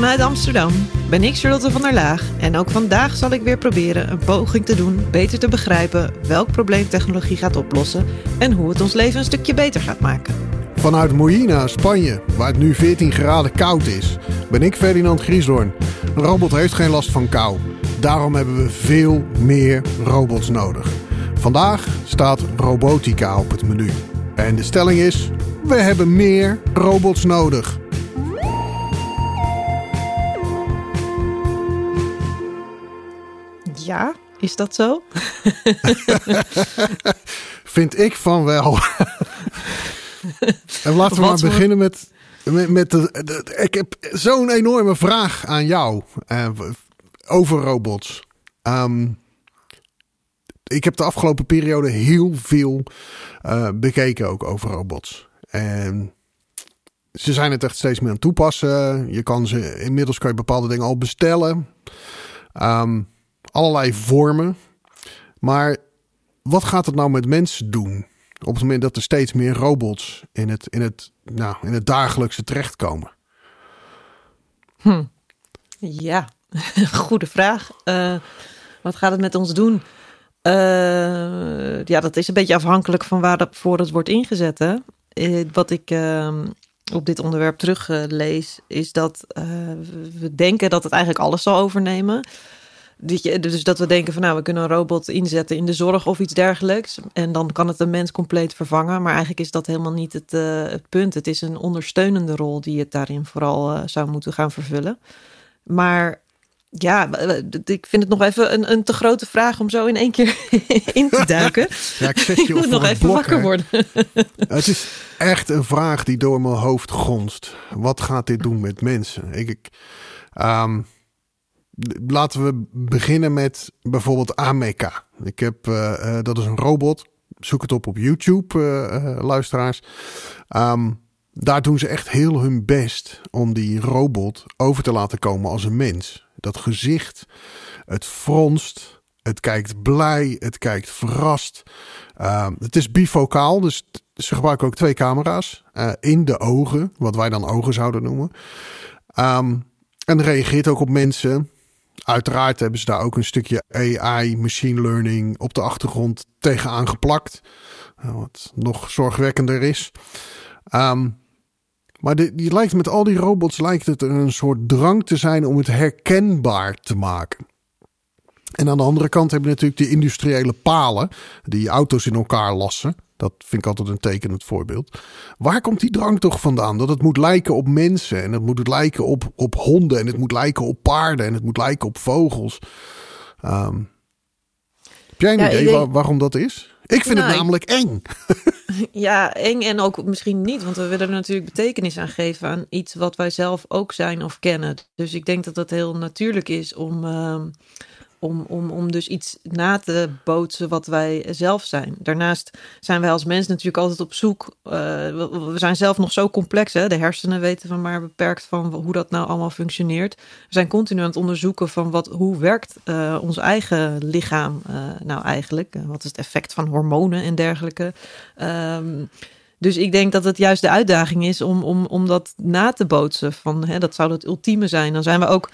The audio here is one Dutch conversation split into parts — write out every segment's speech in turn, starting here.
Vanuit Amsterdam. Ben ik Charlotte van der Laag en ook vandaag zal ik weer proberen een poging te doen beter te begrijpen welk probleem technologie gaat oplossen en hoe het ons leven een stukje beter gaat maken. Vanuit Moina, Spanje, waar het nu 14 graden koud is, ben ik Ferdinand Griesdoorn. Een robot heeft geen last van kou. Daarom hebben we veel meer robots nodig. Vandaag staat robotica op het menu. En de stelling is: we hebben meer robots nodig. Is dat zo? Vind ik van wel. en laten we maar beginnen met. met, met de, ik heb zo'n enorme vraag aan jou uh, over robots. Um, ik heb de afgelopen periode heel veel uh, bekeken ook over robots. En ze zijn het echt steeds meer aan het toepassen. Je kan ze, inmiddels kan je bepaalde dingen al bestellen. Um, allerlei vormen. Maar wat gaat het nou met mensen doen? Op het moment dat er steeds meer robots in het, in het, nou, in het dagelijkse terechtkomen. Hm. Ja, goede vraag. Uh, wat gaat het met ons doen? Uh, ja, dat is een beetje afhankelijk van waarvoor het wordt ingezet. Uh, wat ik uh, op dit onderwerp teruglees, is dat we denken dat het eigenlijk alles zal overnemen. Dus dat we denken van nou, we kunnen een robot inzetten in de zorg of iets dergelijks. En dan kan het een mens compleet vervangen. Maar eigenlijk is dat helemaal niet het, uh, het punt. Het is een ondersteunende rol die het daarin vooral uh, zou moeten gaan vervullen. Maar ja, ik vind het nog even een, een te grote vraag om zo in één keer in te duiken. ja, ik je, je moet nog even blok, wakker worden. het is echt een vraag die door mijn hoofd gonst. Wat gaat dit doen met mensen? Ik, ik um, laten we beginnen met bijvoorbeeld Ameka. Ik heb, uh, uh, dat is een robot. Zoek het op op YouTube, uh, luisteraars. Um, daar doen ze echt heel hun best om die robot over te laten komen als een mens. Dat gezicht, het fronst, het kijkt blij, het kijkt verrast. Uh, het is bifocaal, dus ze gebruiken ook twee camera's in de ogen, wat wij dan ogen zouden noemen. Um, en reageert ook op mensen. Uiteraard hebben ze daar ook een stukje AI, machine learning op de achtergrond tegenaan geplakt. Wat nog zorgwekkender is. Um, maar die lijkt met al die robots lijkt het een soort drang te zijn om het herkenbaar te maken. En aan de andere kant hebben we natuurlijk de industriële palen die auto's in elkaar lassen. Dat vind ik altijd een tekenend voorbeeld. Waar komt die drang toch vandaan? Dat het moet lijken op mensen en het moet lijken op, op honden en het moet lijken op paarden en het moet lijken op vogels. Um, heb jij een ja, idee denk... waar, waarom dat is? Ik vind nou, het namelijk eng. Ja, eng en ook misschien niet, want we willen er natuurlijk betekenis aan geven aan iets wat wij zelf ook zijn of kennen. Dus ik denk dat het heel natuurlijk is om, uh, om, om, om dus iets na te bootsen wat wij zelf zijn. Daarnaast zijn wij als mens natuurlijk altijd op zoek. Uh, we, zijn zelf nog zo complex, hè? de hersenen weten van maar beperkt van hoe dat nou allemaal functioneert. We zijn continu aan het onderzoeken van wat, hoe werkt uh, ons eigen lichaam uh, nou eigenlijk? wat is het effect van hormonen en dergelijke? Um, dus ik denk dat het juist de uitdaging is om, om, om dat na te bootsen. Van, hè, dat zou het ultieme zijn. Dan zijn we ook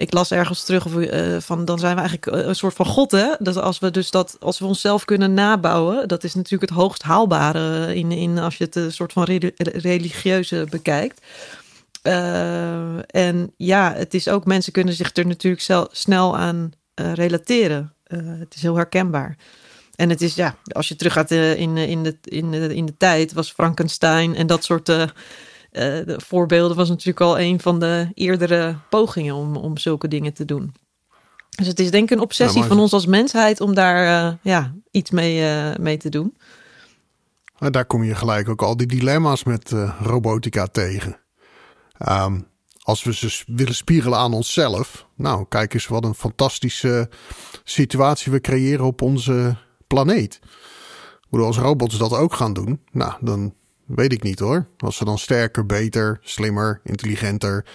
ik las ergens terug of, uh, van dan zijn we eigenlijk een soort van god hè? Dat als we dus dat als we onszelf kunnen nabouwen dat is natuurlijk het hoogst haalbare in, in als je het een soort van religieuze bekijkt. En ja het is ook mensen kunnen zich er natuurlijk zelf, snel aan relateren. Het is heel herkenbaar. En het is ja als je teruggaat in, in, de, in, de, in de tijd was Frankenstein en dat soort uh, de voorbeelden was natuurlijk al een van de eerdere pogingen om, om zulke dingen te doen. Dus het is denk ik een obsessie ja, van ons als mensheid om daar uh, ja, iets mee, uh, mee te doen. Maar daar kom je gelijk ook al die dilemma's met robotica tegen. Um, als we ze willen spiegelen aan onszelf. Nou, kijk eens wat een fantastische situatie we creëren op onze planeet. Als robots dat ook gaan doen, nou, dan Weet ik niet hoor. Als ze dan sterker, beter, slimmer, intelligenter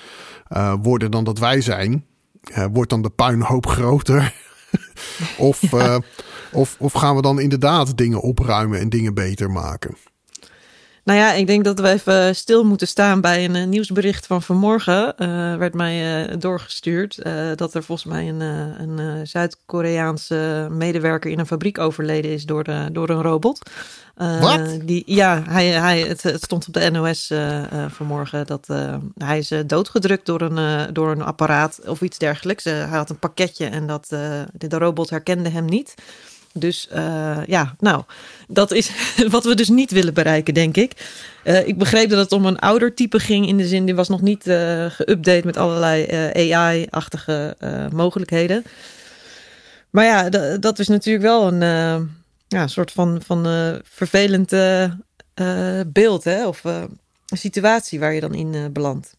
uh, worden dan dat wij zijn, uh, wordt dan de puinhoop groter? of, ja. uh, of, of gaan we dan inderdaad dingen opruimen en dingen beter maken? Nou ja, ik denk dat we even stil moeten staan bij een nieuwsbericht van vanmorgen. Uh, werd mij uh, doorgestuurd dat er volgens mij een, een Zuid-Koreaanse medewerker in een fabriek overleden is door, de, door een robot. Wat? Die, ja, hij, hij, het, het stond op de NOS vanmorgen dat hij is doodgedrukt door een, door een apparaat of iets dergelijks. hij had een pakketje en dat, de, de robot herkende hem niet. Dus uh, ja, nou, dat is wat we dus niet willen bereiken, denk ik. Uh, ik begreep dat het om een ouder type ging, in de zin, die was nog niet uh, geüpdate met allerlei AI-achtige mogelijkheden. Maar ja, dat is natuurlijk wel een ja, soort van, van vervelend beeld, hè? of een situatie waar je dan in belandt.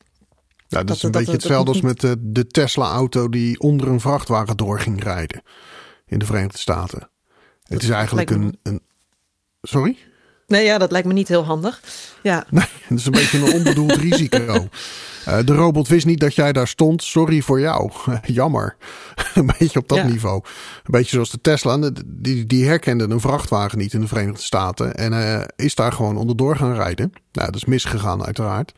Ja, dat, dat is een dat, beetje hetzelfde als met de, de Tesla-auto die onder een vrachtwagen door ging rijden in de Verenigde Staten. Het is eigenlijk een, een. Sorry? Nee, ja, dat lijkt me niet heel handig. Ja. Nee, het is een beetje een onbedoeld risico. Uh, de robot wist niet dat jij daar stond. Sorry voor jou. Jammer. een beetje op dat niveau. Een beetje zoals de Tesla. Die, die herkende een vrachtwagen niet in de Verenigde Staten. En uh, is daar gewoon onderdoor gaan rijden. Nou, dat is misgegaan uiteraard.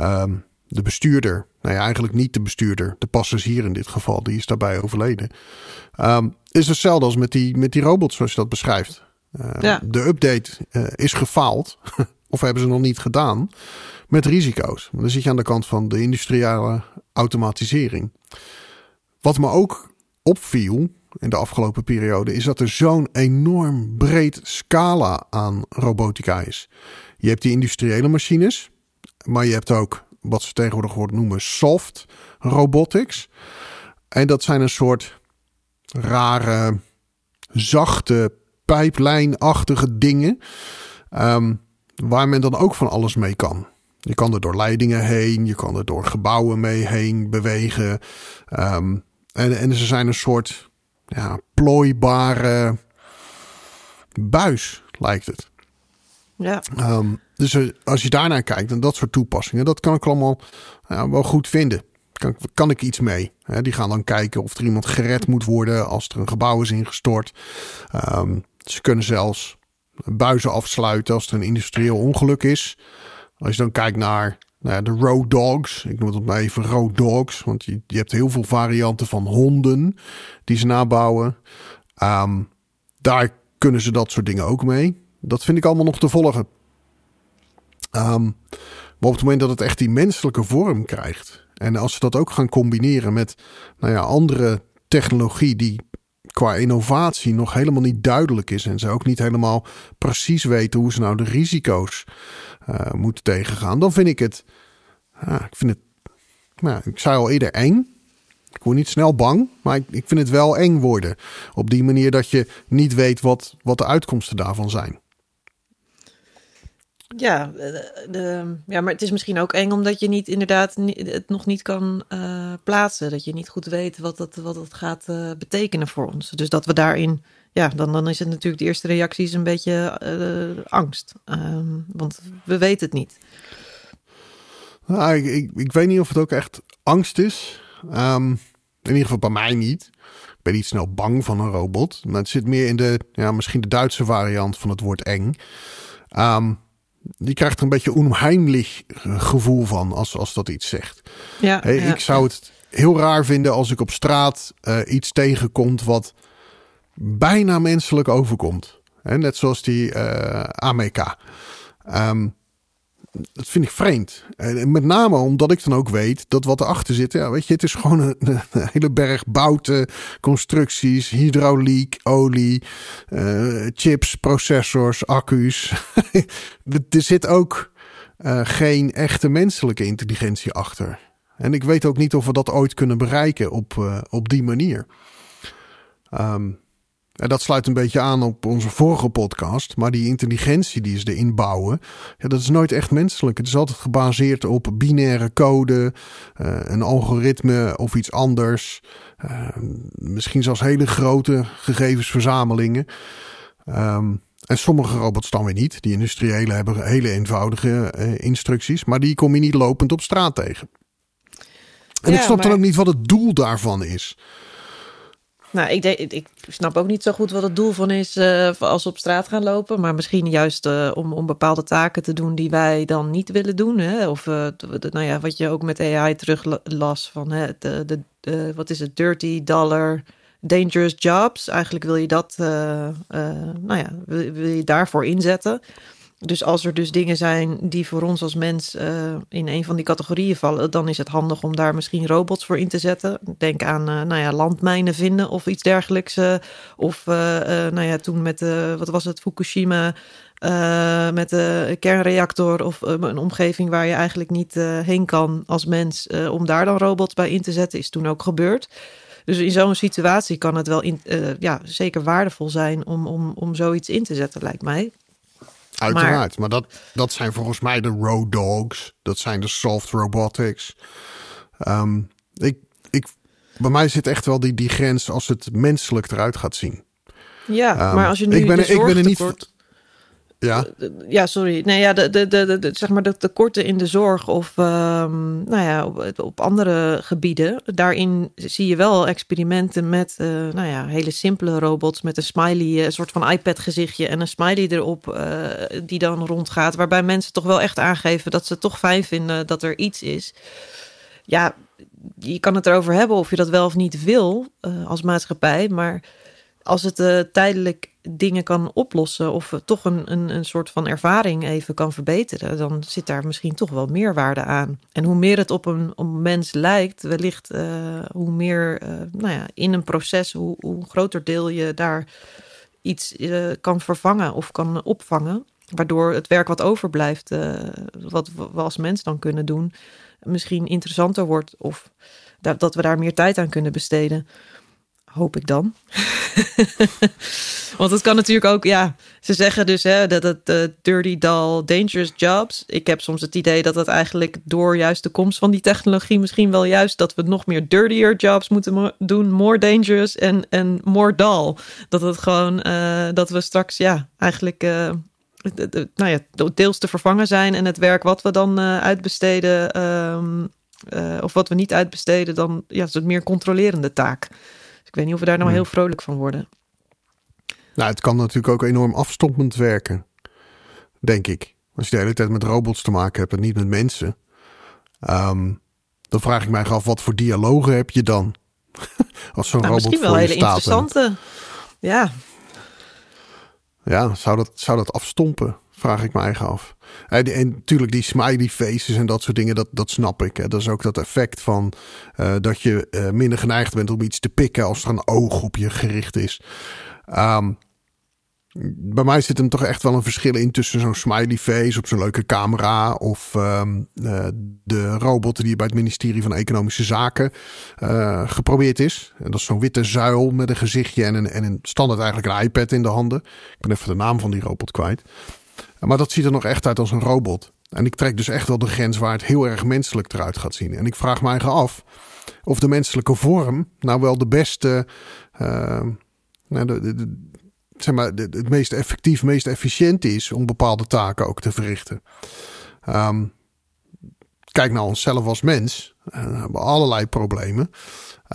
Um, de bestuurder, nou ja, eigenlijk niet de bestuurder, de passagier in dit geval, die is daarbij overleden. Um, is hetzelfde als met die, met die robot, zoals je dat beschrijft. Uh, ja. De update uh, is gefaald, of hebben ze nog niet gedaan, met risico's. dan zit je aan de kant van de industriële automatisering. Wat me ook opviel in de afgelopen periode, is dat er zo'n enorm breed scala aan robotica is. Je hebt die industriële machines, maar je hebt ook wat ze tegenwoordig wordt noemen soft robotics. En dat zijn een soort rare, zachte, pijplijnachtige dingen. Um, waar men dan ook van alles mee kan. Je kan er door leidingen heen, je kan er door gebouwen mee heen bewegen. Um, en, en ze zijn een soort ja, plooibare buis, lijkt het. Ja. Um, dus uh, als je daarnaar kijkt en dat soort toepassingen, dat kan ik allemaal ja, wel goed vinden. Kan, kan ik iets mee? Die gaan dan kijken of er iemand gered moet worden als er een gebouw is ingestort. Um, ze kunnen zelfs buizen afsluiten als er een industrieel ongeluk is. Als je dan kijkt naar nou de road dogs, ik noem het maar even road dogs, want je, je hebt heel veel varianten van honden die ze nabouwen. Um, daar kunnen ze dat soort dingen ook mee. Dat vind ik allemaal nog te volgen. Um, maar op het moment dat het echt die menselijke vorm krijgt. En als ze dat ook gaan combineren met nou ja, andere technologie die qua innovatie nog helemaal niet duidelijk is. En ze ook niet helemaal precies weten hoe ze nou de risico's uh, moeten tegengaan. Dan vind ik het. Ja, ik vind het. Nou, ik zei al eerder eng. Ik word niet snel bang, maar ik, ik vind het wel eng worden. Op die manier dat je niet weet wat, wat de uitkomsten daarvan zijn. Ja, de, ja, maar het is misschien ook eng omdat je niet inderdaad het nog niet kan uh, plaatsen. Dat je niet goed weet wat het, wat het gaat uh, betekenen voor ons. Dus dat we daarin, ja, dan, dan is het natuurlijk de eerste reactie is een beetje angst. Um, want we weten het niet. Nou, ik, ik, weet niet of het ook echt angst is. Um, in ieder geval bij mij niet. Ik ben niet snel bang van een robot. Maar het zit meer in de, ja, misschien de Duitse variant van het woord eng. Um, die krijgt er een beetje onheimlich gevoel van als, als dat iets zegt. Ja, hey, Ik zou het heel raar vinden als ik op straat uh, iets tegenkomt wat bijna menselijk overkomt. He, net zoals die uh, Amerika. Um, dat vind ik vreemd. En met name omdat ik dan ook weet dat wat erachter zit, ja, weet je, het is gewoon een, hele berg bouten, constructies, hydrauliek, olie, uh, chips, processors, accu's. er zit ook uh, geen echte menselijke intelligentie achter. En ik weet ook niet of we dat ooit kunnen bereiken op, uh, op die manier. Um, en dat sluit een beetje aan op onze vorige podcast. Maar die intelligentie die ze erin bouwen, ja, dat is nooit echt menselijk. Het is altijd gebaseerd op binaire code, uh, een algoritme of iets anders. Uh, misschien zelfs hele grote gegevensverzamelingen. Um, en sommige robots dan weer niet. Die industriële hebben hele eenvoudige uh, instructies, maar die kom je niet lopend op straat tegen. En ja, ik snap maar... dan ook niet wat het doel daarvan is. Nou, ik, ik snap ook niet zo goed wat het doel van is uh, als we op straat gaan lopen. Maar misschien juist uh, om, om bepaalde taken te doen die wij dan niet willen doen. Hè? Of uh, nou ja, wat je ook met AI teruglas van hè, de, de, wat is het, dirty dollar, dangerous jobs. Eigenlijk wil je dat, nou ja, wil je daarvoor inzetten. Dus als er dus dingen zijn die voor ons als mens uh, in een van die categorieën vallen, dan is het handig om daar misschien robots voor in te zetten. Denk aan uh, nou ja, landmijnen vinden of iets dergelijks. Uh, of nou ja, toen met wat was het, Fukushima, met de kernreactor of een omgeving waar je eigenlijk niet heen kan als mens, om daar dan robots bij in te zetten, is toen ook gebeurd. Dus in zo'n situatie kan het wel in, ja, zeker waardevol zijn om, om, om zoiets in te zetten, lijkt mij. Uiteraard, maar, dat, dat zijn volgens mij de road dogs. Dat zijn de soft robotics. Um, ik, ik, bij mij zit echt wel die, die grens als het menselijk eruit gaat zien. Ja, um, maar als je nu ik ben, ik ben er niet ja. Ja, sorry. Nee, ja, de, de, de, de, zeg maar de tekorten in de zorg of um, nou ja, op, op, andere gebieden. Daarin zie je wel experimenten met uh, nou ja, hele simpele robots met een smiley, een soort van iPad gezichtje en een smiley erop die dan rondgaat. Waarbij mensen toch wel echt aangeven dat ze het toch fijn vinden dat er iets is. Ja, je kan het erover hebben of je dat wel of niet wil als maatschappij, maar als het uh, tijdelijk dingen kan oplossen of toch een, een, een soort van ervaring even kan verbeteren, dan zit daar misschien toch wel meer waarde aan. En hoe meer het op een, op mens lijkt, wellicht uh, hoe meer nou ja, in een proces, hoe, hoe groter deel je daar iets kan vervangen of kan opvangen. Waardoor het werk wat overblijft, wat we als mens dan kunnen doen, misschien interessanter wordt. Of dat we daar meer tijd aan kunnen besteden. Hoop ik dan. Want het kan natuurlijk ook, ja, ze zeggen dus hè, dat het uh, dirty, dull, dangerous jobs. Ik heb soms het idee dat het eigenlijk door juist de komst van die technologie misschien wel juist dat we nog meer dirtier jobs moeten doen, more dangerous en, en more dull. Dat het gewoon, uh, dat we straks, ja, eigenlijk, uh, nou ja, deels te vervangen zijn en het werk wat we dan uitbesteden, um, of wat we niet uitbesteden, dan ja, is het meer controlerende taak ik weet niet of we daar nou hmm. heel vrolijk van worden. Nou, het kan natuurlijk ook enorm afstompend werken. Denk ik. Als je de hele tijd met robots te maken hebt en niet met mensen. Ehm, dan vraag ik mij af, wat voor dialogen heb je dan? Als zo'n nou, robot Misschien wel hele interessante. Ja. Ja, zou dat, zou dat afstompen? Vraag ik me eigen af. En, natuurlijk die smiley faces en dat soort dingen, dat, dat snap ik. Hè. Dat is ook dat effect van uh, dat je uh, minder geneigd bent om iets te pikken als er een oog op je gericht is. Um, bij mij zit hem toch echt wel een verschil in tussen zo'n smiley face op zo'n leuke camera of um, uh, de robot die bij het ministerie van Economische Zaken geprobeerd is. En dat is zo'n witte zuil met een gezichtje en een, en een standaard eigenlijk een iPad in de handen. Ik ben even de naam van die robot kwijt. Maar dat ziet er nog echt uit als een robot. En ik trek dus echt wel de grens waar het heel erg menselijk eruit gaat zien. En ik vraag me eigen af of de menselijke vorm nou wel de beste, uh, de, de, zeg maar, het meest effectief, meest efficiënt is om bepaalde taken ook te verrichten. Um, kijk naar onszelf als mens. Uh, we hebben allerlei problemen.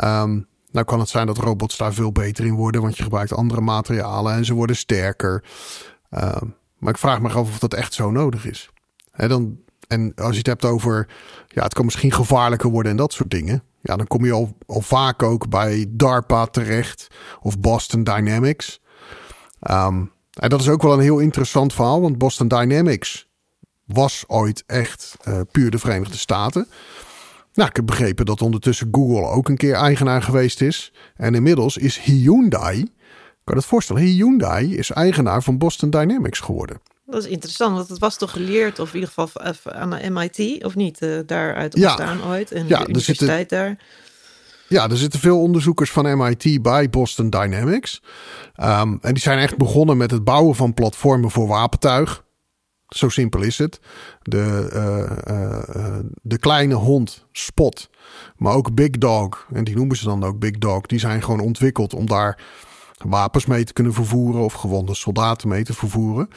Um, nou kan het zijn dat robots daar veel beter in worden, want je gebruikt andere materialen en ze worden sterker. Um, maar ik vraag me af of dat echt zo nodig is. He, dan, en als je het hebt over, ja, het kan misschien gevaarlijker worden en dat soort dingen. Ja, dan kom je al, al vaak ook bij DARPA terecht of Boston Dynamics. Um, en dat is ook wel een heel interessant verhaal, want Boston Dynamics was ooit echt uh, puur de Verenigde Staten. Nou, ik heb begrepen dat ondertussen Google ook een keer eigenaar geweest is. En inmiddels is Hyundai kan je het voorstellen? Hyundai is eigenaar van Boston Dynamics geworden. Dat is interessant, want het was toch geleerd, of in ieder geval aan de MIT, of niet? Uh, daaruit ontstaan ja. ooit. En ja, de universiteit zitten, daar. Ja, er zitten veel onderzoekers van MIT bij Boston Dynamics. Um, en die zijn echt begonnen met het bouwen van platformen voor wapentuig. Zo simpel is het. De, uh, uh, de kleine hond Spot, maar ook Big Dog, en die noemen ze dan ook Big Dog, die zijn gewoon ontwikkeld om daar wapens mee te kunnen vervoeren of gewonde soldaten mee te vervoeren.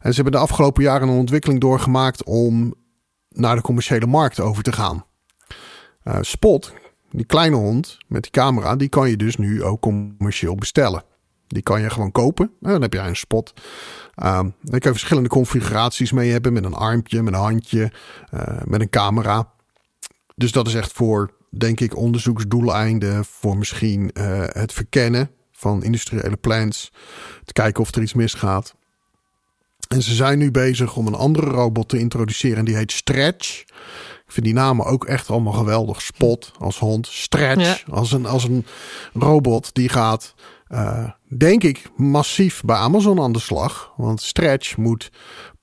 En ze hebben de afgelopen jaren een ontwikkeling doorgemaakt om naar de commerciële markt over te gaan. Uh, Spot die kleine hond met die camera, die kan je dus nu ook commercieel bestellen. Die kan je gewoon kopen. Dan heb je een spot. Um, dan kan je verschillende configuraties mee hebben. Met een armpje, met een handje, uh, met een camera. Dus dat is echt voor, denk ik, onderzoeksdoeleinden. Voor misschien het verkennen van industriële plants. Te kijken of er iets misgaat. En ze zijn nu bezig om een andere robot te introduceren. En die heet Stretch. Ik vind die namen ook echt allemaal geweldig. Spot als hond. Stretch als, een, als een robot die gaat uh, denk ik, massief bij Amazon aan de slag. Want Stretch moet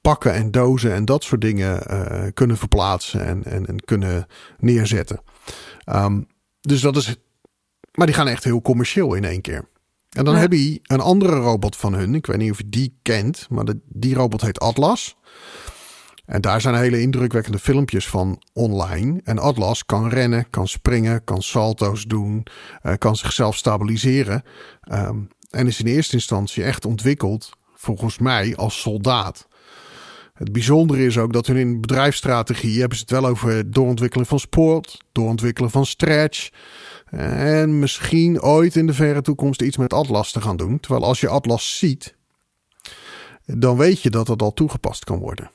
pakken en dozen en dat soort dingen uh, kunnen verplaatsen en, en, en kunnen neerzetten. Um, dus dat is. Maar die gaan echt heel commercieel in één keer. En dan heb je een andere robot van hun. Ik weet niet of je die kent, maar de, die robot heet Atlas. En daar zijn hele indrukwekkende filmpjes van online. En Atlas kan rennen, kan springen, kan salto's doen, uh, kan zichzelf stabiliseren. Um, en is in eerste instantie echt ontwikkeld, volgens mij, als soldaat. Het bijzondere is ook dat hun in bedrijfsstrategie hebben ze het wel over doorontwikkeling van sport, doorontwikkelen van stretch. En misschien ooit in de verre toekomst iets met Atlas te gaan doen. Terwijl als je Atlas ziet, dan weet je dat het al toegepast kan worden.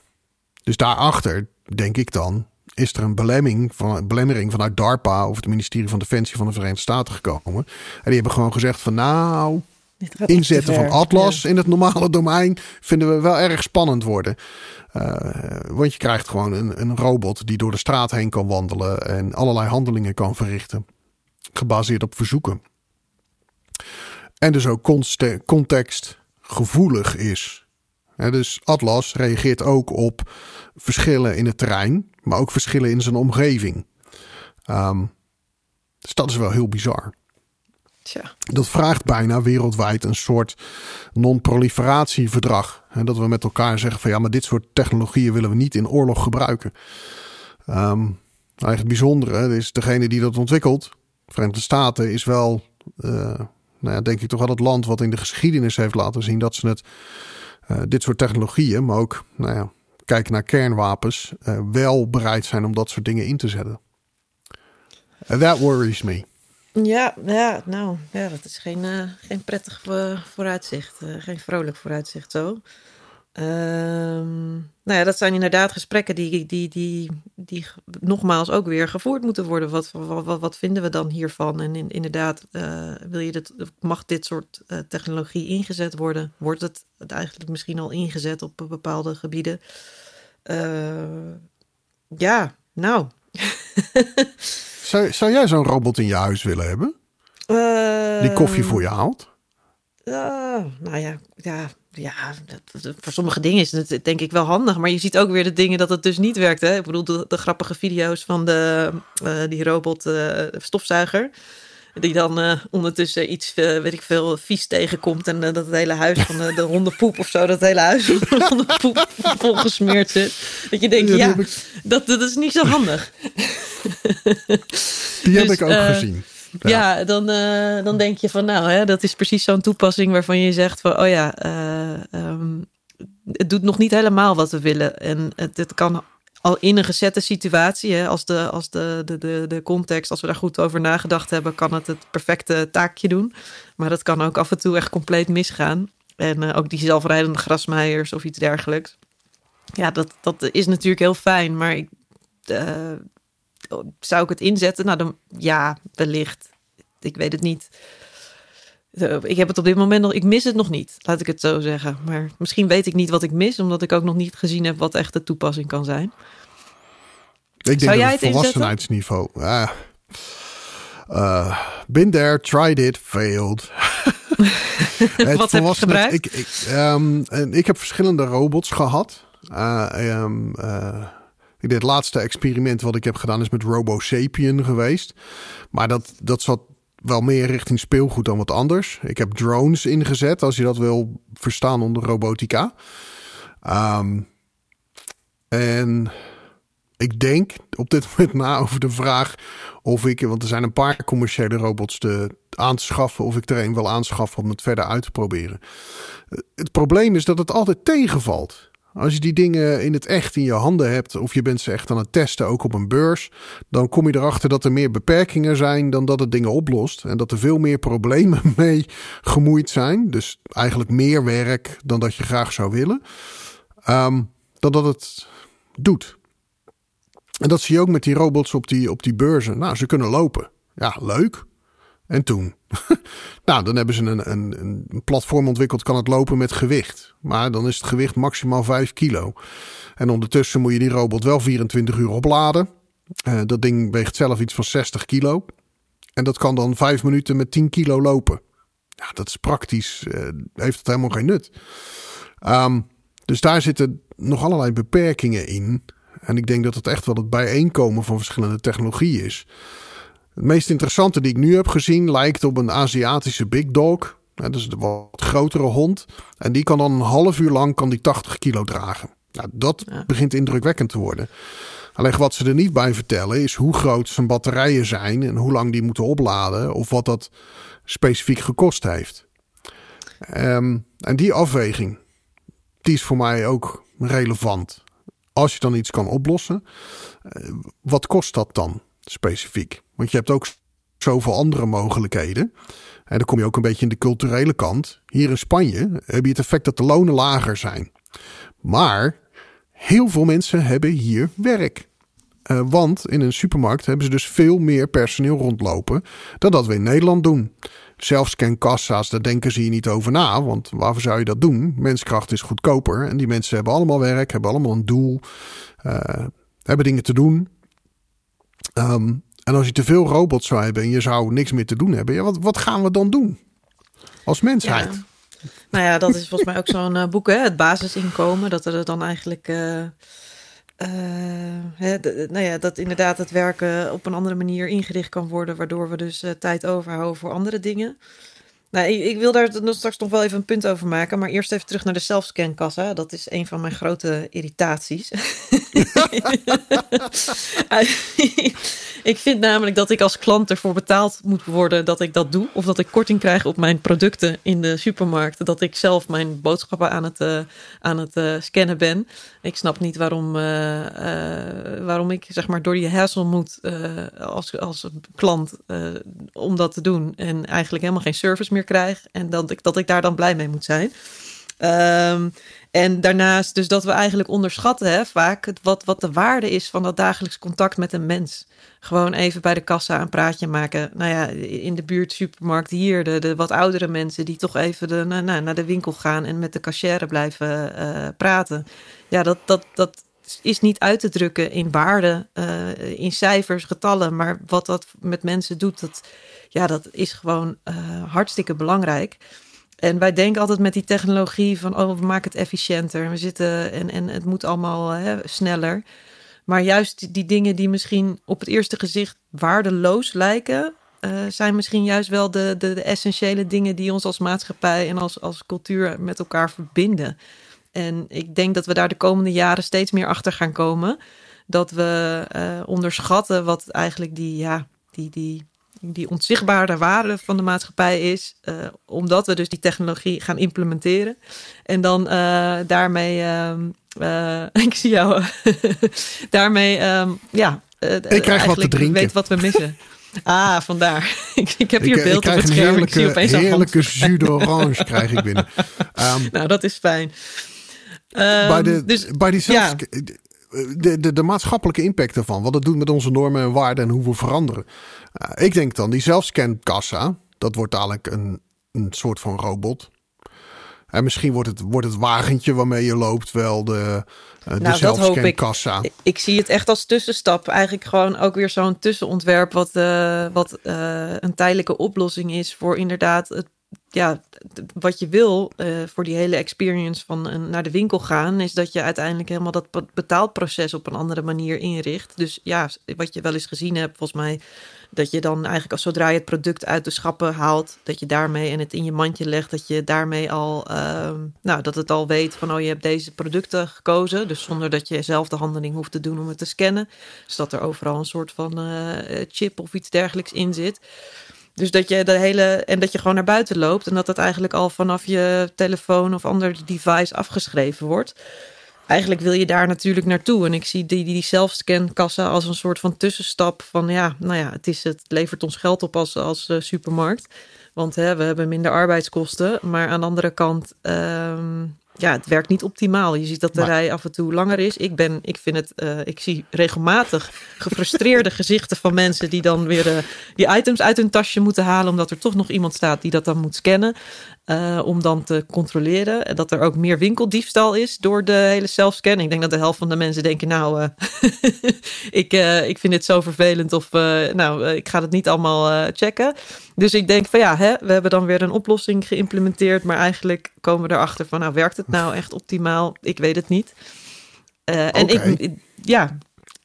Dus daarachter, denk ik dan, is er een belemmering, van, belemmering vanuit DARPA of het ministerie van Defensie van de Verenigde Staten gekomen. En die hebben gewoon gezegd van nou, inzetten van Atlas in het normale domein vinden we wel erg spannend worden. Uh, want je krijgt gewoon een, een robot die door de straat heen kan wandelen en allerlei handelingen kan verrichten. Gebaseerd op verzoeken. En dus ook contextgevoelig is dus Atlas reageert ook op verschillen in het terrein, maar ook verschillen in zijn omgeving. Um, dus dat is wel heel bizar. Tja. Dat vraagt bijna wereldwijd een soort non-proliferatieverdrag. En dat we met elkaar zeggen van ja, maar dit soort technologieën willen we niet in oorlog gebruiken. Um, eigenlijk het bijzondere is degene die dat ontwikkelt, Verenigde Staten, is wel, uh, nou ja, denk ik toch wel het land wat in de geschiedenis heeft laten zien dat ze het uh, dit soort technologieën, maar ook nou ja, kijken naar kernwapens, uh, wel bereid zijn om dat soort dingen in te zetten. And that worries me. Ja, ja, nou, ja, dat is geen, geen prettig vooruitzicht. geen vrolijk vooruitzicht zo. Um, nou ja, dat zijn inderdaad gesprekken die, die, die, die nogmaals ook weer gevoerd moeten worden. Wat, wat, wat vinden we dan hiervan? En in, inderdaad, uh, wil je dit, mag dit soort uh, technologie ingezet worden? Wordt het eigenlijk misschien al ingezet op bepaalde gebieden? Uh, ja, nou. zou, zou jij zo'n robot in je huis willen hebben? die koffie voor je haalt? nou ja, ja ja, voor sommige dingen is het denk ik wel handig. Maar je ziet ook weer de dingen dat het dus niet werkt. Hè? Ik bedoel, de, de grappige video's van de, uh, die robot uh, stofzuiger. Die dan uh, ondertussen iets, weet ik veel, vies tegenkomt. En dat het hele huis van de, de hondenpoep of zo, dat hele huis van de hondenpoep volgesmeerd zit. Dat je denkt, ja, dat, dat is niet zo handig. Die heb dus, ik ook gezien. Ja, dan, uh, dan denk je van nou, hè, dat is precies zo'n toepassing waarvan je zegt van oh ja, uh, um, het doet nog niet helemaal wat we willen. En het, kan al in een gezette situatie, hè, als, de, als de, de, de, context, als we daar goed over nagedacht hebben, kan het het perfecte taakje doen. Maar dat kan ook af en toe echt compleet misgaan. En uh, ook die zelfrijdende grasmaaiers of iets dergelijks. Ja, dat, dat is natuurlijk heel fijn, maar ik, zou ik het inzetten? Nou, dan ja, wellicht. Ik weet het niet. Ik heb het op dit moment nog. Ik mis het nog niet, laat ik het zo zeggen. Maar misschien weet ik niet wat ik mis, omdat ik ook nog niet gezien heb wat echt de toepassing kan zijn. Ik denk Zou jij het volwassenheidsniveau. Uh, uh, been there, tried it, failed. wat heb je gebruikt? Ik, ik, um, ik heb verschillende robots gehad. Uh, um, dit laatste experiment wat ik heb gedaan is met Robo Sapien geweest. Maar dat, dat zat wel meer richting speelgoed dan wat anders. Ik heb drones ingezet, als je dat wil verstaan onder robotica. Um, en ik denk op dit moment na over de vraag of ik, want er zijn een paar commerciële robots te, aan te schaffen, of ik er een wil aanschaffen om het verder uit te proberen. Het probleem is dat het altijd tegenvalt. Als je die dingen in het echt in je handen hebt, of je bent ze echt aan het testen, ook op een beurs, dan kom je erachter dat er meer beperkingen zijn dan dat het dingen oplost. En dat er veel meer problemen mee gemoeid zijn. Dus eigenlijk meer werk dan dat je graag zou willen. Ehm, dan dat het doet. En dat zie je ook met die robots op die, op die beurzen. Nou, ze kunnen lopen. Ja, leuk. En toen? nou, dan hebben ze een, een, een platform ontwikkeld, kan het lopen met gewicht. Maar dan is het gewicht maximaal 5 kilo. En ondertussen moet je die robot wel 24 uur opladen. Uh, dat ding weegt zelf iets van 60 kilo. En dat kan dan 5 minuten met 10 kilo lopen. Ja, dat is praktisch, uh, heeft het helemaal geen nut. Um, dus daar zitten nog allerlei beperkingen in. En ik denk dat het echt wel het bijeenkomen van verschillende technologieën is. Het meest interessante die ik nu heb gezien lijkt op een Aziatische big dog. Dat is een wat grotere hond. En die kan dan een half uur lang kan die 80 kilo dragen. Nou, dat begint indrukwekkend te worden. Alleen wat ze er niet bij vertellen is hoe groot zijn batterijen zijn en hoe lang die moeten opladen of wat dat specifiek gekost heeft. Um, en die afweging, die is voor mij ook relevant. Als je dan iets kan oplossen, eh, wat kost dat dan specifiek? Want je hebt ook zoveel andere mogelijkheden. En dan kom je ook een beetje in de culturele kant. Hier in Spanje heb je het effect dat de lonen lager zijn. Maar heel veel mensen hebben hier werk. Uh, want in een supermarkt hebben ze dus veel meer personeel rondlopen dan dat we in Nederland doen. Zelfscankassa's, daar denken ze hier niet over na. Want waarvoor zou je dat doen? Menskracht is goedkoper. En die mensen hebben allemaal werk, hebben allemaal een doel, uh, hebben dingen te doen. Um, en als je te veel robots zou hebben en je zou niks meer te doen hebben, ja, wat, wat gaan we dan doen als mensheid? Nou ja, dat is volgens mij ook zo'n uh, boek, hè? het basisinkomen. Dat er dan eigenlijk. Uh, uh, hè, nou ja, dat inderdaad het werken op een andere manier ingericht kan worden, waardoor we dus tijd overhouden voor andere dingen. Nou, ik, wil daar straks nog wel even een punt over maken. Maar eerst even terug naar de selfscankassa. Dat is een van mijn grote irritaties. ik vind namelijk dat ik als klant ervoor betaald moet worden dat ik dat doe. Of dat ik korting krijg op mijn producten in de supermarkt. Dat ik zelf mijn boodschappen aan het, uh, aan het uh, scannen ben. Ik snap niet waarom, uh, waarom ik zeg maar door die hassle moet als, als klant om dat te doen. En eigenlijk helemaal geen service meer krijg. En dat ik, dat ik daar dan blij mee moet zijn. Um, en daarnaast dus dat we eigenlijk onderschatten hè, vaak het, wat, wat de waarde is van dat dagelijks contact met een mens. Gewoon even bij de kassa een praatje maken. Nou ja, in de buurt supermarkt hier, de, de wat oudere mensen die toch even de, naar de winkel gaan en met de cashier blijven uh, praten. Ja, dat, dat, dat is niet uit te drukken in waarde, uh, in cijfers, getallen. Maar wat dat met mensen doet, dat, ja, dat is gewoon uh, hartstikke belangrijk. En wij denken altijd met die technologie van, oh, we maken het efficiënter. We zitten en, en het moet allemaal hè, sneller. Maar juist die, dingen die misschien op het eerste gezicht waardeloos lijken, uh, zijn misschien juist wel de, de, essentiële dingen die ons als maatschappij en als, als cultuur met elkaar verbinden. En ik denk dat we daar de komende jaren steeds meer achter gaan komen. Dat we uh, onderschatten wat eigenlijk die, ja, die, die die onzichtbare waarde van de maatschappij is. Uh, omdat we dus die technologie gaan implementeren. En dan uh, daarmee, uh, ik zie jou, daarmee, um, ja. ik krijg wat te drinken. weet wat we missen. Ah, vandaar. ik, ik heb hier beeld op het scherm. Heerlijke, ik zie heerlijke jus d'orange krijg ik binnen. Um, nou, dat is fijn. Um, bij, de, dus, bij die zelfs, ja de, de, de, maatschappelijke impact ervan. Wat het doet met onze normen en waarden en hoe we veranderen. Uh, ik denk dan die zelfscankassa. Dat wordt dadelijk een, een soort van robot. En misschien wordt het, wordt het wagentje waarmee je loopt wel de, uh, nou, de zelfscankassa. Ik. ik zie het echt als tussenstap. Eigenlijk gewoon ook weer zo'n tussenontwerp... wat, uh, wat een tijdelijke oplossing is voor inderdaad het ja, wat je wil uh, voor die hele experience van uh, naar de winkel gaan, is dat je uiteindelijk helemaal dat betaalproces op een andere manier inricht. Dus ja, wat je wel eens gezien hebt, volgens mij, dat je dan eigenlijk als zodra je het product uit de schappen haalt, dat je daarmee en het in je mandje legt, dat je daarmee al, uh, nou, dat het al weet van, oh, je hebt deze producten gekozen. Dus zonder dat je zelf de handeling hoeft te doen om het te scannen. Dus dat er overal een soort van eh, chip of iets dergelijks in zit. Dus dat je de hele. En dat je gewoon naar buiten loopt. En dat dat eigenlijk al vanaf je telefoon of ander device afgeschreven wordt. eigenlijk wil je daar natuurlijk naartoe. En ik zie die, die zelfscankassa als een soort van tussenstap van ja, nou ja, het, is, het levert ons geld op als, als uh, supermarkt. Want hè, we hebben minder arbeidskosten. Maar aan de andere kant, um, ja, het werkt niet optimaal. Je ziet dat de rij af en toe langer is. Ik, ben, ik, vind het, uh, ik zie regelmatig gefrustreerde gezichten van mensen die dan weer uh, die items uit hun tasje moeten halen. Omdat er toch nog iemand staat die dat dan moet scannen. Uh, om dan te controleren. En dat er ook meer winkeldiefstal is door de hele zelfscan. Ik denk dat de helft van de mensen denken: Nou, uh, ik, uh, ik vind dit zo vervelend. Of nou, ik ga het niet allemaal checken. Dus ik denk van ja, hè, we hebben dan weer een oplossing geïmplementeerd. Maar eigenlijk komen we erachter van: Nou, werkt het nou echt optimaal? Ik weet het niet. Okay. En ik, ja,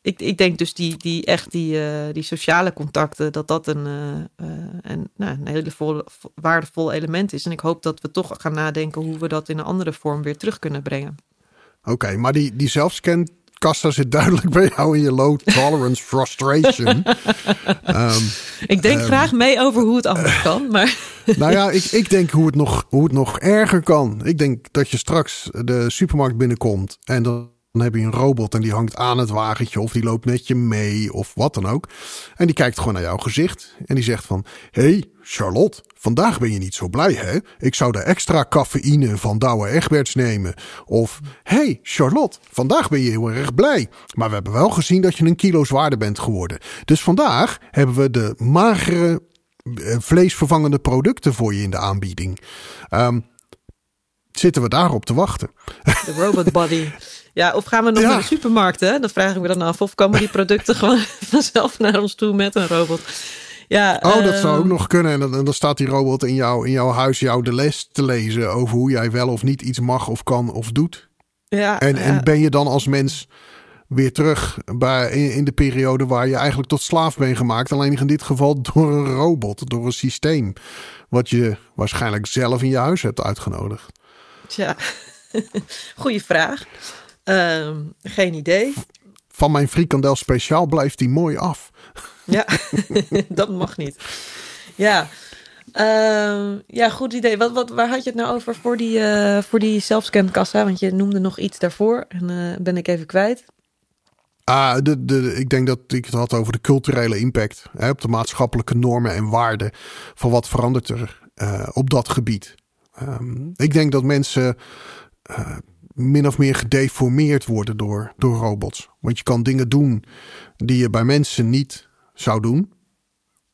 ik, ik denk dus die, die echt die, uh, die sociale contacten, dat dat een, uh, uh, een, nou, een hele vol, waardevol element is. En ik hoop dat we toch gaan nadenken hoe we dat in een andere vorm weer terug kunnen brengen. Oké, okay, maar die, die zit duidelijk bij jou in je low tolerance frustration. um, ik denk um, graag mee over hoe het anders kan, maar... nou ja, ik, ik denk hoe het, nog, hoe het nog erger kan. Ik denk dat je straks de supermarkt binnenkomt en dan dan heb je een robot en die hangt aan het wagentje of die loopt met je mee of wat dan ook. En die kijkt gewoon naar jouw gezicht en die zegt van... hey, Charlotte, vandaag ben je niet zo blij hè? Ik zou de extra cafeïne van Douwe Egberts nemen. Of, hey Charlotte, vandaag ben je heel erg blij. Maar we hebben wel gezien dat je een kilo zwaarder bent geworden. Dus vandaag hebben we de magere vleesvervangende producten voor je in de aanbieding. Um, zitten we daarop te wachten. De robot body. Ja, of gaan we nog ja. naar de supermarkten? Dat vraag ik me dan af. Of komen die producten gewoon vanzelf naar ons toe met een robot? Ja, oh, dat zou ook nog kunnen. En dan, en dan staat die robot in, jou, in jouw huis jou de les te lezen over hoe jij wel of niet iets mag of kan of doet. Ja, en, ja. en ben je dan als mens weer terug bij, in, in, de periode waar je eigenlijk tot slaaf bent gemaakt. Alleen in dit geval door een robot, door een systeem. Wat je waarschijnlijk zelf in je huis hebt uitgenodigd. Tja, goede vraag. Uh, geen idee. Van mijn frikandel speciaal blijft die mooi af. Ja, dat mag niet. Ja, uh, ja goed idee. Wat, wat, waar had je het nou over voor die, uh, voor die zelfscankassa? Want je noemde nog iets daarvoor en uh, ben ik even kwijt. Ah, de, de, ik denk dat ik het had over de culturele impact. Hè, op de maatschappelijke normen en waarden. Van wat verandert er uh, op dat gebied. Um, ik denk dat mensen uh, min of meer gedeformeerd worden door, door robots. Want je kan dingen doen die je bij mensen niet zou doen.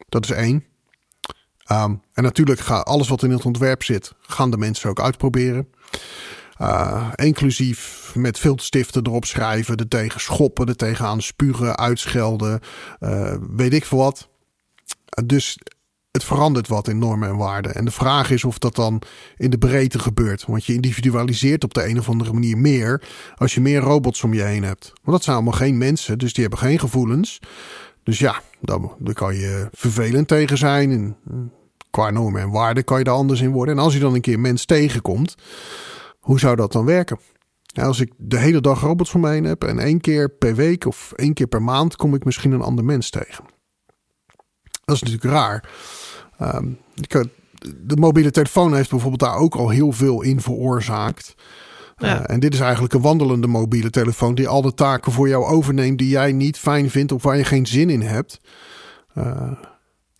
Dat is één. Um, en natuurlijk gaat alles wat in het ontwerp zit, gaan de mensen ook uitproberen. Uh, inclusief met filterstiften erop schrijven, er tegen schoppen, er tegenaan spugen, uitschelden, uh, weet ik veel wat. Dus het verandert wat in normen en waarden. En de vraag is of dat dan in de breedte gebeurt. Want je individualiseert op de een of andere manier meer als je meer robots om je heen hebt. Want dat zijn allemaal geen mensen, dus die hebben geen gevoelens. Dus ja, daar, kan je vervelend tegen zijn. En qua normen en waarden kan je daar anders in worden. En als je dan een keer mens tegenkomt, hoe zou dat dan werken? Ja, als ik de hele dag robots om me heen heb en één keer per week of één keer per maand kom ik misschien een ander mens tegen. Dat is natuurlijk raar. Um, de mobiele telefoon heeft bijvoorbeeld daar ook al heel veel in veroorzaakt. Ja. Uh, en dit is eigenlijk een wandelende mobiele telefoon die al de taken voor jou overneemt die jij niet fijn vindt of waar je geen zin in hebt. Uh,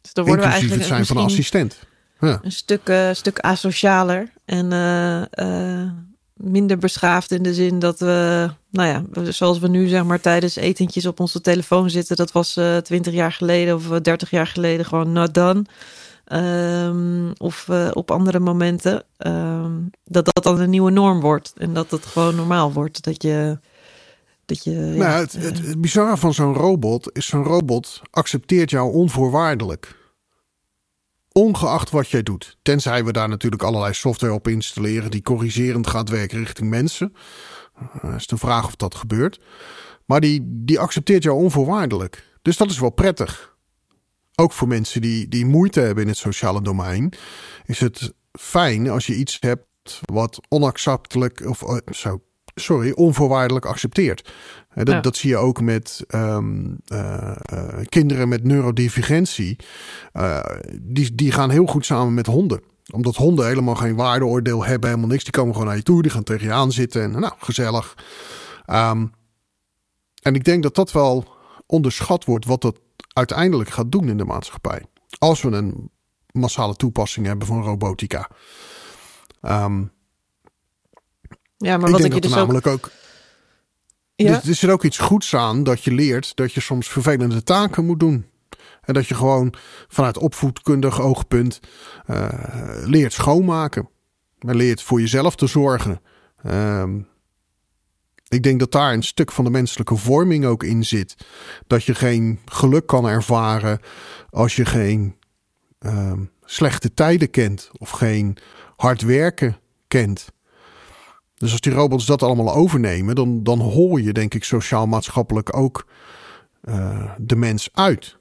dus dan worden het zijn van een assistent. Ja. Een stuk, uh, stuk asocialer en minder beschaafd in de zin dat we, nou ja, zoals we nu zeg maar tijdens etentjes op onze telefoon zitten, dat was twintig jaar geleden of dertig jaar geleden gewoon not done. Um, of uh, op andere momenten. Um, dat dat dan een nieuwe norm wordt. En dat het gewoon normaal wordt. Dat je. Dat je nou, het, het bizarre van zo'n robot is: zo'n robot accepteert jou onvoorwaardelijk. Ongeacht wat jij doet. Tenzij we daar natuurlijk allerlei software op installeren die corrigerend gaat werken richting mensen. Uh, is de vraag of dat gebeurt. Maar die, die accepteert jou onvoorwaardelijk. Dus dat is wel prettig ook voor mensen die, die moeite hebben in het sociale domein, is het fijn als je iets hebt wat onacceptelijk of uh, zo, sorry, onvoorwaardelijk accepteert. Dat, ja. dat, zie je ook met um, uh, kinderen met neurodivergentie. die, die gaan heel goed samen met honden. omdat honden helemaal geen waardeoordeel hebben, helemaal niks. Die komen gewoon naar je toe, die gaan tegen je aan zitten en nou, gezellig. Ehm, en ik denk dat dat wel onderschat wordt wat dat uiteindelijk gaat doen in de maatschappij. Als we een massale toepassing hebben van robotica. Ehm, ja, maar wat ik, je dus namelijk ook... Ja? Er, er zit ook iets goeds aan dat je leert dat je soms vervelende taken moet doen. En dat je gewoon vanuit opvoedkundig oogpunt uh, leert schoonmaken. En leert voor jezelf te zorgen. Ehm, ik denk dat daar een stuk van de menselijke vorming ook in zit. Dat je geen geluk kan ervaren als je geen ehm, slechte tijden kent of geen hard werken kent. Dus als die robots dat allemaal overnemen, dan, dan hol je denk ik sociaal-maatschappelijk ook uh, de mens uit.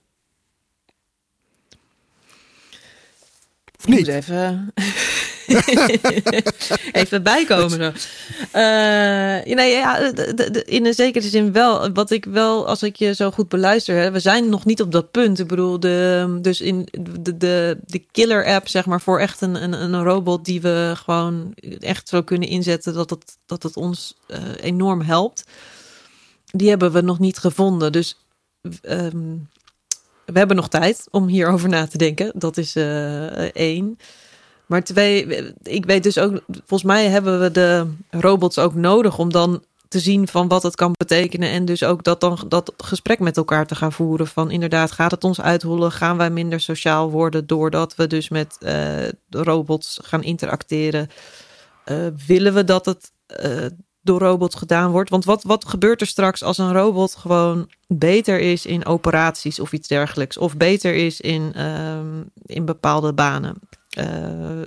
Of niet? even... Even bijkomen. Nee, ja, in een zekere zin wel. Wat ik wel, als ik je zo goed beluister, hè, we zijn nog niet op dat punt. Ik bedoel, de, dus in de, de, de killer app, zeg maar, voor echt een, een, een robot die we gewoon echt zo kunnen inzetten dat het, dat het ons uh, enorm helpt. Die hebben we nog niet gevonden. Dus um, we hebben nog tijd om hierover na te denken. Dat is uh, één. Maar twee, ik weet dus ook, volgens mij hebben we de robots ook nodig om dan te zien van wat het kan betekenen. En dus ook dat dan dat gesprek met elkaar te gaan voeren. Van inderdaad, gaat het ons uithollen? Gaan wij minder sociaal worden doordat we dus met uh, robots gaan interacteren? Uh, willen we dat het uh, door robots gedaan wordt? Want wat, wat gebeurt er straks als een robot gewoon beter is in operaties of iets dergelijks? Of beter is in, um, in bepaalde banen? Uh,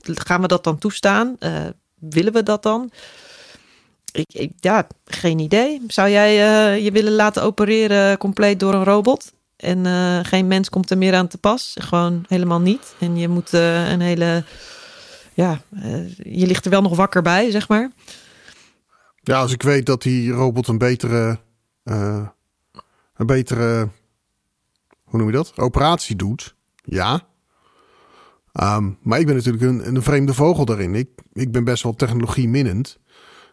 gaan we dat dan toestaan? Uh, willen we dat dan? Ik, ik, ja, geen idee. Zou jij uh, je willen laten opereren compleet door een robot? En geen mens komt er meer aan te pas? Gewoon helemaal niet. En je moet een hele. Ja, je ligt er wel nog wakker bij, zeg maar. Ja, als ik weet dat die robot een betere. een betere. Hoe noem je dat? Operatie doet. Ja. Um, maar ik ben natuurlijk een, vreemde vogel daarin. Ik, ik ben best wel technologie minnend.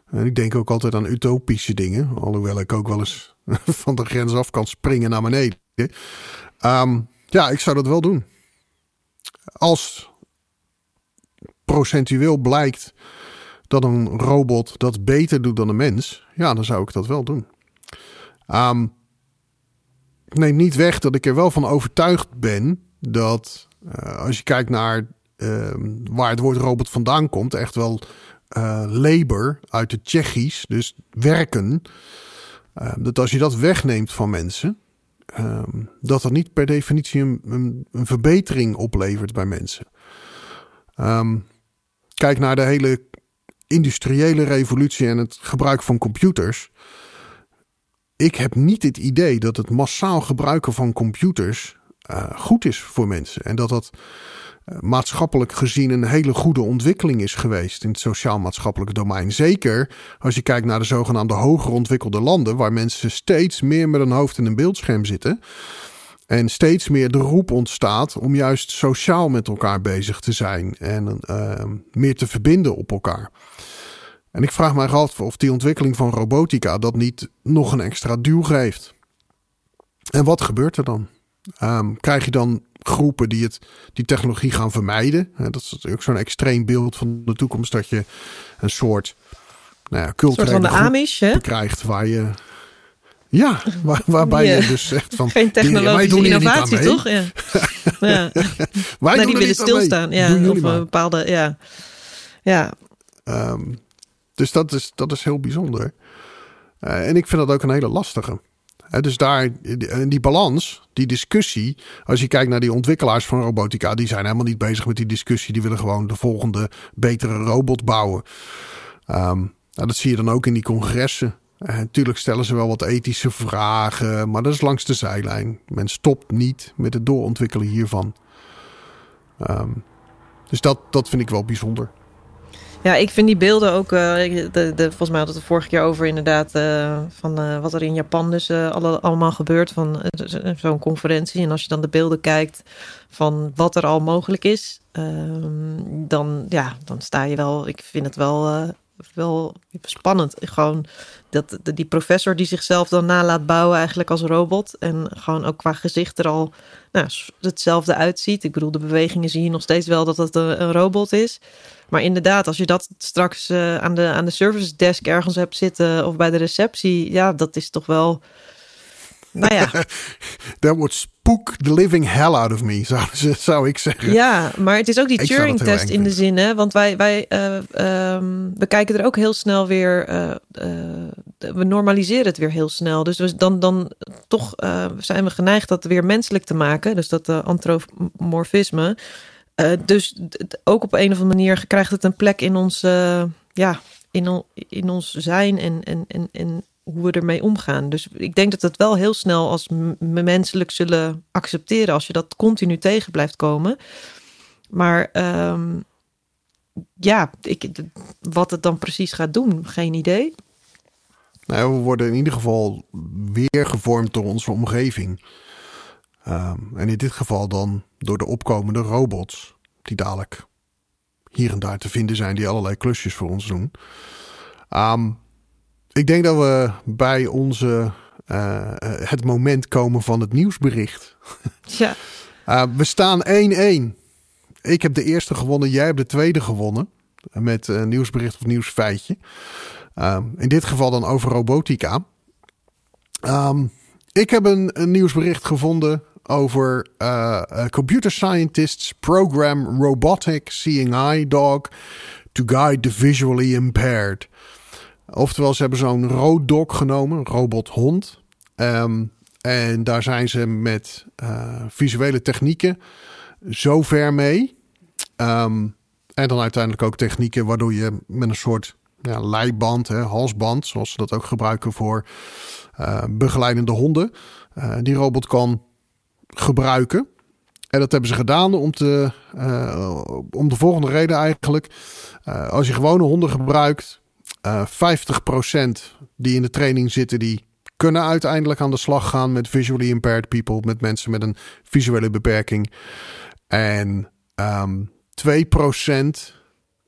En ik denk ook altijd aan utopische dingen. Alhoewel ik ook wel eens van de grens af kan springen naar beneden. Um, ja, ik zou dat wel doen. Als procentueel blijkt dat een robot dat beter doet dan een mens, ja, dan zou ik dat wel doen. Um, neem niet weg dat ik er wel van overtuigd ben dat uh, als je kijkt naar uh, waar het woord robot vandaan komt, echt wel uh, labor uit het Tsjechisch, dus werken. Ehm, dat als je dat wegneemt van mensen, ehm, dat dat niet per definitie een, een, een verbetering oplevert bij mensen. kijk naar de hele industriële revolutie en het gebruik van computers. Ik heb niet het idee dat het massaal gebruiken van computers uh, goed is voor mensen. En dat dat uh, maatschappelijk gezien een hele goede ontwikkeling is geweest in het sociaal-maatschappelijke domein. Zeker als je kijkt naar de zogenaamde hoger ontwikkelde landen, waar mensen steeds meer met een hoofd in een beeldscherm zitten. En steeds meer de roep ontstaat om juist sociaal met elkaar bezig te zijn en uh, meer te verbinden op elkaar. En ik vraag mij af of die ontwikkeling van robotica dat niet nog een extra duw geeft. En wat gebeurt er dan? Um, krijg je dan groepen die het, die technologie gaan vermijden? dat is ook zo'n extreem beeld van de toekomst dat je een soort, nou ja, culturele soort van de Amish, hè? krijgt waar je ja, waar, waarbij je dus zegt van... Geen technologische innovatie, toch? Ja. ja. wij nou, die willen stilstaan. Ja, of een bepaalde... Ja. ja. Um, dus dat is, dat is heel bijzonder. Uh, en ik vind dat ook een hele lastige dus daar, die balans, die discussie. Als je kijkt naar die ontwikkelaars van robotica, die zijn helemaal niet bezig met die discussie. Die willen gewoon de volgende betere robot bouwen. Um, nou, dat zie je dan ook in die congressen. Natuurlijk stellen ze wel wat ethische vragen, maar dat is langs de zijlijn. Men stopt niet met het doorontwikkelen hiervan. Um, dus dat, dat vind ik wel bijzonder. Ja, ik vind die beelden ook. Uh, de, de, volgens mij had het er vorige keer over, inderdaad. Uh, van uh, wat er in Japan dus alle, allemaal gebeurt. Van zo'n conferentie. En als je dan de beelden kijkt van wat er al mogelijk is. Ehm, dan, ja, dan sta je wel. Ik vind het wel wel spannend. Gewoon dat die professor die zichzelf dan na laat bouwen eigenlijk als robot. En gewoon ook qua gezicht er al nou, hetzelfde uitziet. Ik bedoel, de bewegingen zie je nog steeds wel dat het een, robot is. Maar inderdaad, als je dat straks uh, aan, de, aan de service desk ergens hebt zitten of bij de receptie, ja, dat is toch wel nou ja. That would spook the living hell out of me, zou, zou ik zeggen. Ja, maar het is ook die Turing-test in de zin, hè? Want wij, wij uh, we kijken er ook heel snel weer. Uh, uh, we normaliseren het weer heel snel. Dus we, dan, dan toch zijn we geneigd dat weer menselijk te maken. Dus dat antropomorfisme. dus ook op een of andere manier krijgt het een plek in ons, ja, in, in ons zijn en, en, en, en hoe we ermee omgaan. Dus ik denk dat het wel heel snel als menselijk zullen accepteren als je dat continu tegen blijft komen. Maar ehm, ja, ik, wat het dan precies gaat doen, geen idee. Nou, we worden in ieder geval weer gevormd door onze omgeving. Ehm, en in dit geval dan door de opkomende robots, die dadelijk hier en daar te vinden zijn, die allerlei klusjes voor ons doen. Um, ik denk dat we bij onze, uh, het moment komen van het nieuwsbericht. Ja. Uh, we staan 1-1. Ik heb de eerste gewonnen, jij hebt de tweede gewonnen. Met een nieuwsbericht of nieuwsfeitje. Um, in dit geval dan over robotica. Um, ik heb een, een, nieuwsbericht gevonden over uh, computer scientists program robotic seeing eye dog to guide the visually impaired. Oftewel, ze hebben zo'n rood genomen, een robothond. Um, en daar zijn ze met uh, visuele technieken zo ver mee. Um, en dan uiteindelijk ook technieken waardoor je met een soort ja, leiband, hè, halsband, zoals ze dat ook gebruiken voor uh, begeleidende honden, uh, die robot kan gebruiken. En dat hebben ze gedaan om, te, om de volgende reden eigenlijk. als je gewone honden gebruikt, uh, eh, 50% die in de training zitten, die kunnen uiteindelijk aan de slag gaan met visually impaired people, met mensen met een visuele beperking. En um, ehm, 2%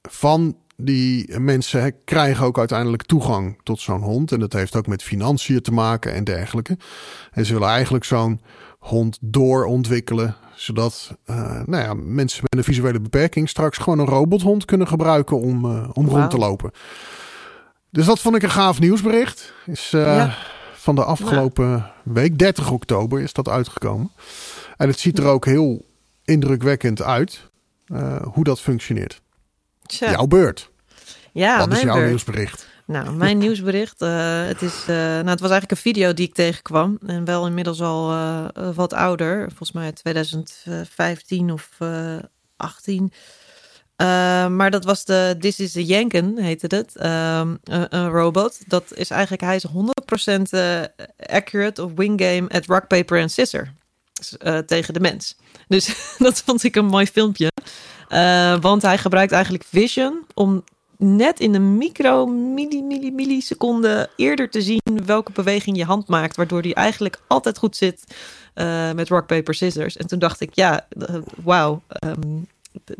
van die mensen krijgen ook uiteindelijk toegang tot zo'n hond. En dat heeft ook met financiën te maken en dergelijke. En ze willen eigenlijk zo'n hond doorontwikkelen. Zodat uh, nou ja, mensen met een visuele beperking straks gewoon een robothond kunnen gebruiken om, uh, om rond te lopen. Dus dat vond ik een gaaf nieuwsbericht. Is uh, van de afgelopen week, 30 oktober, is dat uitgekomen. En het ziet er ook heel indrukwekkend uit hoe dat functioneert. Tja. Jouw beurt. Ja, Wat is jouw beurt. nieuwsbericht? Nou, mijn nieuwsbericht. Uh, het, is, nou, het was eigenlijk een video die ik tegenkwam. En wel inmiddels al wat ouder. Volgens mij 2015 of 18. Uh, maar dat was de This is the Jenken, heette het. Uh, een, robot. Dat is eigenlijk, hij is 100% uh, accurate of wing game at rock, paper en scissor. Dus, tegen de mens. Dus dat vond ik een mooi filmpje. Uh, want hij gebruikt eigenlijk vision om net in een micro, milli, milli, milliseconde eerder te zien welke beweging je hand maakt. Waardoor die eigenlijk altijd goed zit uh, met rock, paper, scissors. En toen dacht ik, ja, wauw. Um,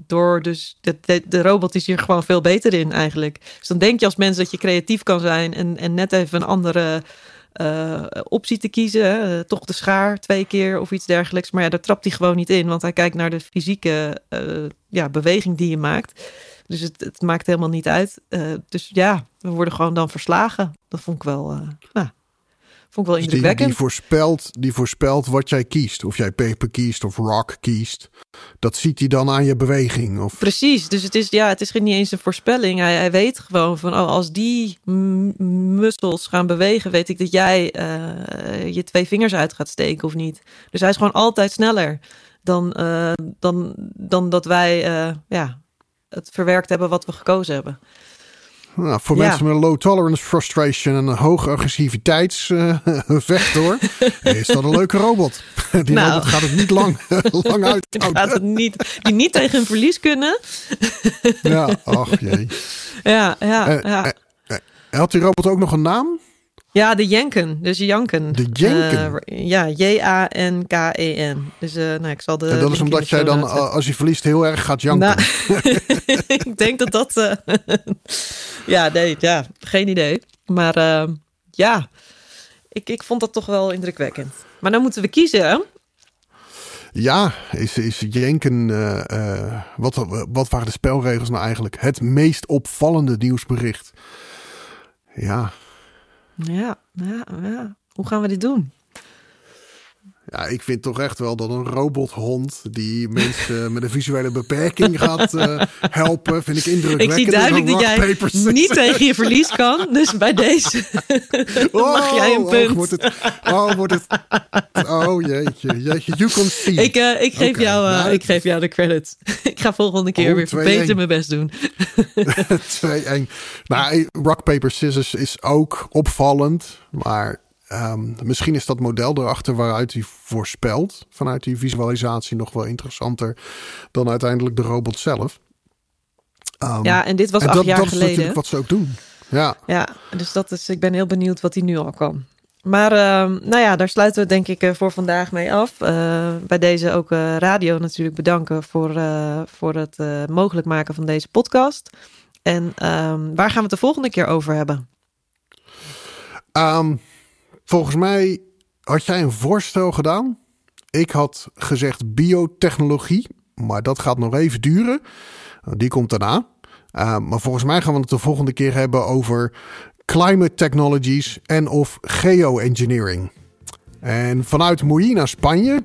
door dus de, de, robot is hier gewoon veel beter in eigenlijk. Dus dan denk je als mens dat je creatief kan zijn en, en net even een andere uh, optie te kiezen. toch de schaar twee keer of iets dergelijks. Maar ja, daar trapt hij gewoon niet in, want hij kijkt naar de fysieke ja, beweging die je maakt. Dus het, het maakt helemaal niet uit. Uh, dus ja, we worden gewoon dan verslagen. Dat vond ik wel. nou, Vond ik wel dus indrukwekkend. Die, die, voorspelt, die voorspelt wat jij kiest. Of jij paper kiest of rock kiest. Dat ziet hij dan aan je beweging. Of... Precies. Dus het is, ja, het is niet eens een voorspelling. Hij, hij weet gewoon van oh, als die mussels gaan bewegen, weet ik dat jij uh, je twee vingers uit gaat steken of niet. Dus hij is gewoon altijd sneller dan, uh, dan, dan dat wij uh, ja, het verwerkt hebben wat we gekozen hebben. Nou, voor Ja. mensen met een low tolerance frustration en een hoge agressiviteitsvector is dat een leuke robot. Die Nou. robot gaat het niet lang, lang uit. Gaat het niet, die niet tegen een verlies kunnen. Ja, ach jee. Ja, ja, Eh, ja. eh, eh, had die robot ook nog een naam? Ja, de Jenken. Dus Janken. De Jenken? Eh, ja, J-A-N-K-E-N. Dus eh, nou, ik zal de. Dat is omdat jij dan, eh, als je verliest, heel erg gaat janken. Nou, ik denk dat dat. ja, nee, ja, geen idee. Maar ja, ik, ik vond dat toch wel indrukwekkend. Maar dan moeten we kiezen. Ja, is, is Jenken, wat, wat waren de spelregels nou eigenlijk? Het meest opvallende nieuwsbericht. Ja, Ja, ja, ja. Hoe gaan we dit doen? Ja, ik vind toch echt wel dat een robothond die mensen met een visuele beperking gaat eh, helpen, vind ik Ik indrukwekkend. zie duidelijk dat jij niet tegen je verlies kan. Dus bij deze mag jij een Oh, punt. Oh, wordt het, oh, wordt het, oh jeetje, jeetje, you can see. Ik, eh, ik, geef jou, eh, nou, ik geef jou de credits. ik ga volgende keer Oh, weer 2-1. beter mijn best doen. 2-1. Nou, rock, paper, scissors is ook opvallend. Maar ehm, misschien is dat model erachter waaruit hij voorspelt. Vanuit die visualisatie nog wel interessanter dan uiteindelijk de robot zelf. Ehm, Ja, en dit was en acht dat, jaar dat is geleden. natuurlijk wat ze ook doen. Ja, Ja, dus dat is, ik ben heel benieuwd wat hij nu al kan. Maar ehm, nou ja, daar sluiten we denk ik eh, voor vandaag mee af. Eh, bij deze ook eh, radio natuurlijk bedanken voor, voor het mogelijk maken van deze podcast. En waar gaan we het de volgende keer over hebben? Volgens mij had jij een voorstel gedaan. Ik had gezegd biotechnologie, maar dat gaat nog even duren. Die komt daarna. Uh, maar volgens mij gaan we het de volgende keer hebben over climate technologies en of geoengineering. En vanuit Moïna, Spanje,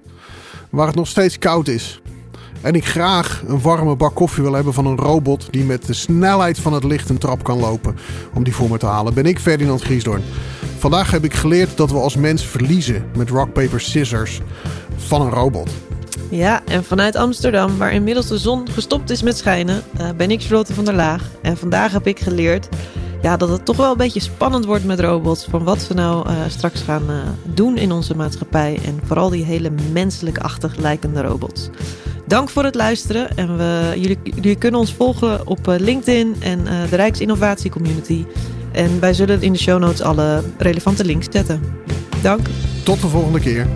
waar het nog steeds koud is. En ik graag een warme bak koffie wil hebben van een robot die met de snelheid van het licht een trap kan lopen om die voor me te halen, ben ik Ferdinand Griesdoorn. Vandaag heb ik geleerd dat we als mens verliezen met rock, paper, scissors van een robot. Ja, en vanuit Amsterdam, waar inmiddels de zon gestopt is met schijnen, eh, ben ik Charlotte van der Laag. En vandaag heb ik geleerd ja, dat het toch wel een beetje spannend wordt met robots. Van wat ze nou eh, straks gaan eh, doen in onze maatschappij. En vooral die hele menselijk-achtig lijkende robots. Dank voor het luisteren. En we, jullie, kunnen ons volgen op LinkedIn en eh, de Rijksinnovatie Community. En wij zullen in de show notes alle relevante links zetten. Dank. Tot de volgende keer.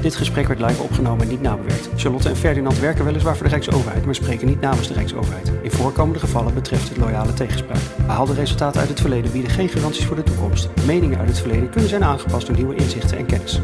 Dit gesprek werd live opgenomen en niet nabewerkt. Charlotte en Ferdinand werken weliswaar voor de Rijksoverheid, maar spreken niet namens de Rijksoverheid. In voorkomende gevallen betreft het loyale tegenspraak. Behaalde resultaten uit het verleden bieden geen garanties voor de toekomst. Meningen uit het verleden kunnen zijn aangepast door nieuwe inzichten en kennis.